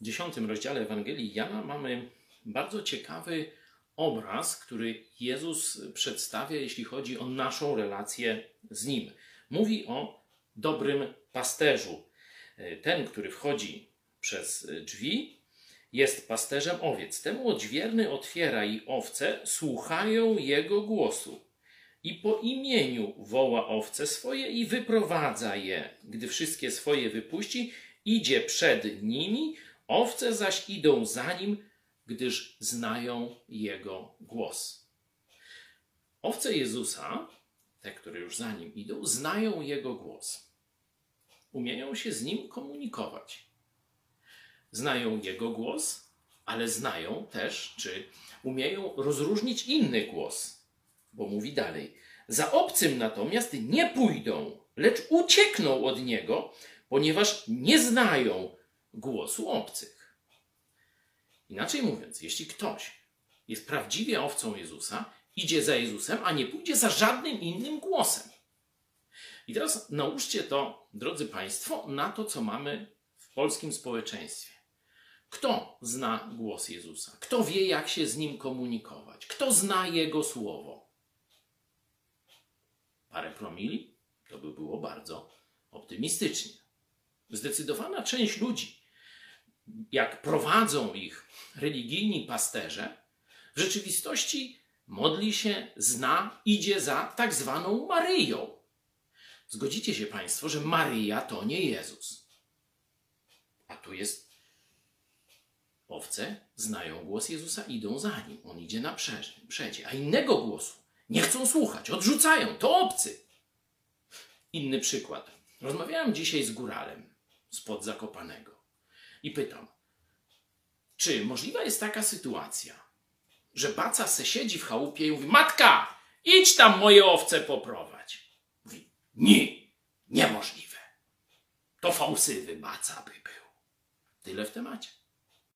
dziesiątym rozdziale Ewangelii Jana mamy bardzo ciekawy obraz, który Jezus przedstawia, jeśli chodzi o naszą relację z Nim. Mówi o dobrym pasterzu. Ten, który wchodzi przez drzwi, jest pasterzem owiec. Temu odźwierny otwiera i owce słuchają jego głosu. I po imieniu woła owce swoje i wyprowadza je. Gdy wszystkie swoje wypuści, idzie przed nimi, owce zaś idą za nim, gdyż znają jego głos. Owce Jezusa, te, które już za nim idą, znają jego głos. Umieją się z nim komunikować. Znają jego głos, ale znają też, czy umieją rozróżnić inny głos, bo mówi dalej. Za obcym natomiast nie pójdą, lecz uciekną od niego, ponieważ nie znają głosu obcych. Inaczej mówiąc, jeśli ktoś jest prawdziwie owcą Jezusa, idzie za Jezusem, a nie pójdzie za żadnym innym głosem. I teraz nałóżcie to, drodzy Państwo, na to, co mamy w polskim społeczeństwie. Kto zna głos Jezusa? Kto wie, jak się z nim komunikować? Kto zna Jego słowo? Parę promili? To by było bardzo optymistycznie. Zdecydowana część ludzi, jak prowadzą ich religijni pasterze, w rzeczywistości modli się, zna, idzie za tak zwaną Maryją. Zgodzicie się Państwo, że Maryja to nie Jezus. A tu jest owce, znają głos Jezusa, idą za nim. On idzie na przodzie, a innego głosu nie chcą słuchać, odrzucają, to obcy. Inny przykład. Rozmawiałem dzisiaj z góralem spod Zakopanego i pytam, czy możliwa jest taka sytuacja, że baca se siedzi w chałupie i mówi, matka, idź tam moje owce poprowadź. Mówi, nie, niemożliwe. To fałsywy baca by był. Tyle w temacie.